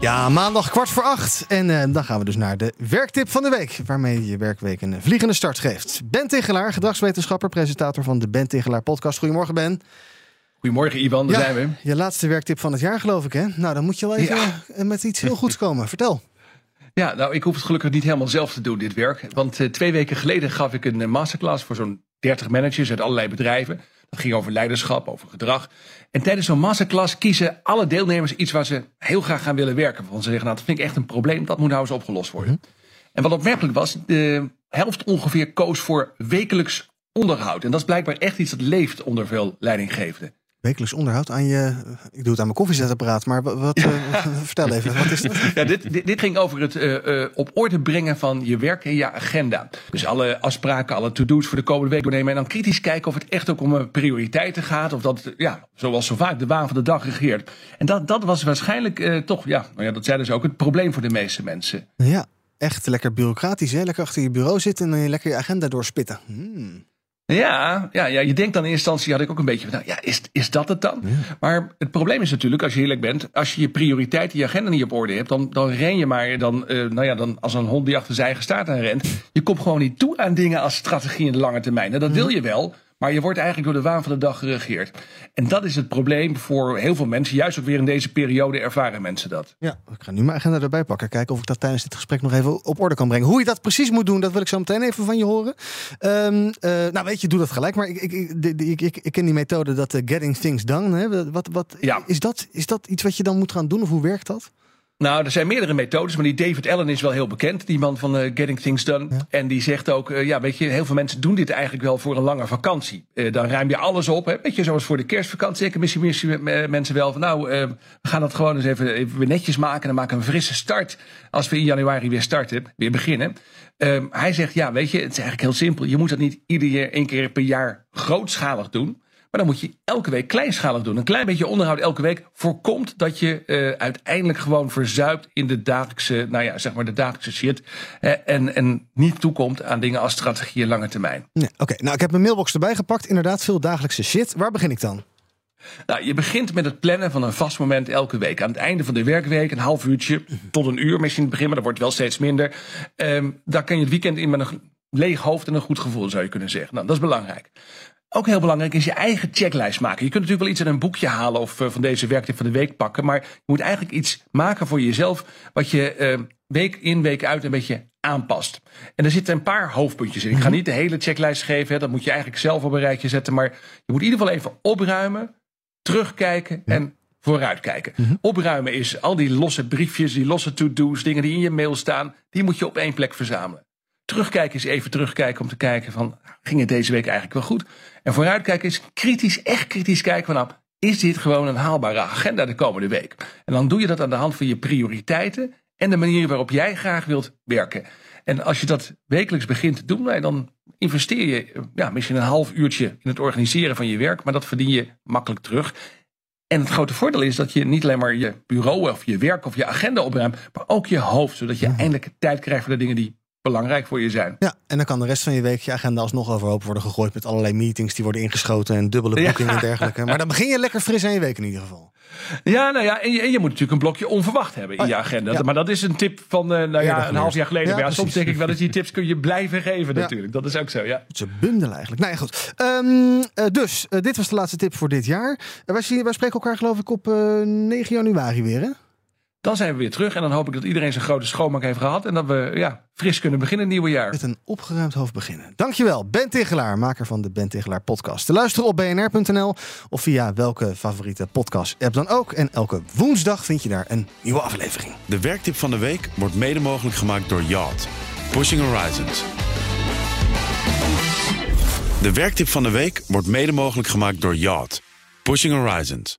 Ja, maandag kwart voor acht. En eh, dan gaan we dus naar de werktip van de week. Waarmee je werkweek een vliegende start geeft. Ben Tigelaar, gedragswetenschapper, presentator van de Ben Tigelaar podcast. Goedemorgen Ben. Goedemorgen Ivan, daar zijn we. Je laatste werktip van het jaar geloof ik hè? Nou, dan moet je wel even Ja. eh, met iets heel goeds komen. Vertel. Ja, nou ik hoef het gelukkig niet helemaal zelf te doen, dit werk. Want eh, twee weken geleden gaf ik een masterclass voor zo'n 30 managers uit allerlei bedrijven. Dat ging over leiderschap, over gedrag. En tijdens zo'n masterclass kiezen alle deelnemers iets waar ze heel graag gaan willen werken. Want ze zeggen, nou dat vind ik echt een probleem, dat moet nou eens opgelost worden. En wat opmerkelijk was, de helft ongeveer koos voor wekelijks onderhoud. En dat is blijkbaar echt iets dat leeft onder veel leidinggevenden. Wekelijks onderhoud aan je... Ik doe het aan mijn koffiezetapparaat, maar wat... eh, vertel even, wat is dat? Ja, dit, dit, dit ging over het eh, eh, op orde brengen van je werk en je agenda. Dus alle afspraken, alle to-do's voor de komende week doornemen. En dan kritisch kijken of het echt ook om prioriteiten gaat. Of dat, ja, zoals zo vaak, de waan van de dag regeert. En dat, dat was waarschijnlijk toch, ja, nou ja, dat zeiden ze ook, het probleem voor de meeste mensen. Ja, echt lekker bureaucratisch hè? Lekker achter je bureau zitten en dan lekker je agenda doorspitten. Hmm. Ja, ja, ja, je denkt dan in eerste instantie, had ik ook een beetje van, nou ja, is, is dat het dan? Maar het probleem is natuurlijk, als je eerlijk bent, als je je prioriteiten, je agenda niet op orde hebt, dan, dan ren je maar dan, eh, nou ja, dan als een hond die achter zijn eigen staart aan rent. Je komt gewoon niet toe aan dingen als strategie in de lange termijn. En dat wil je wel, maar je wordt eigenlijk door de waan van de dag geregeerd. En dat is het probleem voor heel veel mensen, juist ook weer in deze periode ervaren mensen dat. Ja, ik ga nu mijn agenda erbij pakken. Kijken of ik dat tijdens dit gesprek nog even op orde kan brengen. Hoe je dat precies moet doen, dat wil ik zo meteen even van je horen. Ehm, eh, nou, weet je, doe dat gelijk. Maar ik, ik, ik, de- de- ik, ken die methode dat eh, getting things done. Hè? Wat, wat, Ja. is, dat, is dat iets wat je dan moet gaan doen? Of hoe werkt dat? Nou, er zijn meerdere methodes, maar die David Allen is wel heel bekend, die man van eh, Getting Things Done. En die zegt ook, eh, ja, weet je, heel veel mensen doen dit eigenlijk wel voor een lange vakantie. Eh, dan ruim je alles op, hè. weet je, zoals voor de kerstvakantie. Ik misschien, misschien mensen wel van, nou, we gaan dat gewoon eens even, even weer netjes maken. Dan maken we een frisse start als we in januari weer starten, weer beginnen. Ehm, hij zegt, ja, weet je, het is eigenlijk heel simpel. Je moet dat niet ieder jaar, één keer per jaar grootschalig doen. Maar dan moet je elke week kleinschalig doen. Een klein beetje onderhoud elke week voorkomt dat je eh, uiteindelijk gewoon verzuipt in de dagelijkse, nou ja, zeg maar de dagelijkse shit. en, en niet toekomt aan dingen als strategie en lange termijn. Nee, Oké, nou ik heb mijn mailbox erbij gepakt. Inderdaad, veel dagelijkse shit. Waar begin ik dan? Nou, je begint met het plannen van een vast moment elke week. Aan het einde van de werkweek, een half uurtje tot een uur misschien in het begin, maar dat wordt wel steeds minder. Ehm, daar kan je het weekend in met een leeg hoofd en een goed gevoel, zou je kunnen zeggen. Nou, dat is belangrijk. Ook heel belangrijk is je eigen checklijst maken. Je kunt natuurlijk wel iets uit een boekje halen of eh, van deze werktip van de week pakken. Maar je moet eigenlijk iets maken voor jezelf wat je eh, week in, week uit een beetje aanpast. En er zitten een paar hoofdpuntjes in. Ik ga niet de hele checklijst geven. Hè. Dat moet je eigenlijk zelf op een rijtje zetten. Maar je moet in ieder geval even opruimen, terugkijken en vooruitkijken. Opruimen is al die losse briefjes, die losse to-do's, dingen die in je mail staan. Die moet je op één plek verzamelen. Terugkijken is even terugkijken om te kijken van, ging het deze week eigenlijk wel goed? En vooruitkijken is kritisch, echt kritisch kijken van, nou, is dit gewoon een haalbare agenda de komende week? En dan doe je dat aan de hand van je prioriteiten en de manier waarop jij graag wilt werken. En als je dat wekelijks begint te doen, nou, dan investeer je ja, misschien een half uurtje in het organiseren van je werk, maar dat verdien je makkelijk terug. En het grote voordeel is dat je niet alleen maar je bureau of je werk of je agenda opruimt, maar ook je hoofd, zodat je eindelijk tijd krijgt voor de dingen die belangrijk voor je zijn. Ja, en dan kan de rest van je week je agenda alsnog overhoop worden gegooid met allerlei meetings die worden ingeschoten en dubbele Ja. boekingen en dergelijke. Maar dan begin je lekker fris aan je week in ieder geval. Ja, nou ja, en je, en je moet natuurlijk een blokje onverwacht hebben in Oh je agenda. ja. Maar dat is een tip van eh, nou ja, een half jaar geleden. Ja, maar soms denk ik wel eens, die tips kun je blijven geven natuurlijk. Dat is ook zo, ja. Ze bundelen eigenlijk. Nou ja, goed. Ehm, eh, dus, eh, dit was de laatste tip voor dit jaar. Wij, zien, wij spreken elkaar geloof ik op eh, 9 januari weer, hè? Dan zijn we weer terug en dan hoop ik dat iedereen zijn grote schoonmaak heeft gehad. En dat we ja, fris kunnen beginnen in het nieuwe jaar. Met een opgeruimd hoofd beginnen. Dankjewel, Ben Tigelaar, maker van de Ben Tigelaar podcast. Te luisteren op bnr.nl of via welke favoriete podcast-app dan ook. En elke woensdag vind je daar een nieuwe aflevering. De werktip van de week wordt mede mogelijk gemaakt door Yacht. Pushing Horizons. De werktip van de week wordt mede mogelijk gemaakt door Yacht. Pushing Horizons.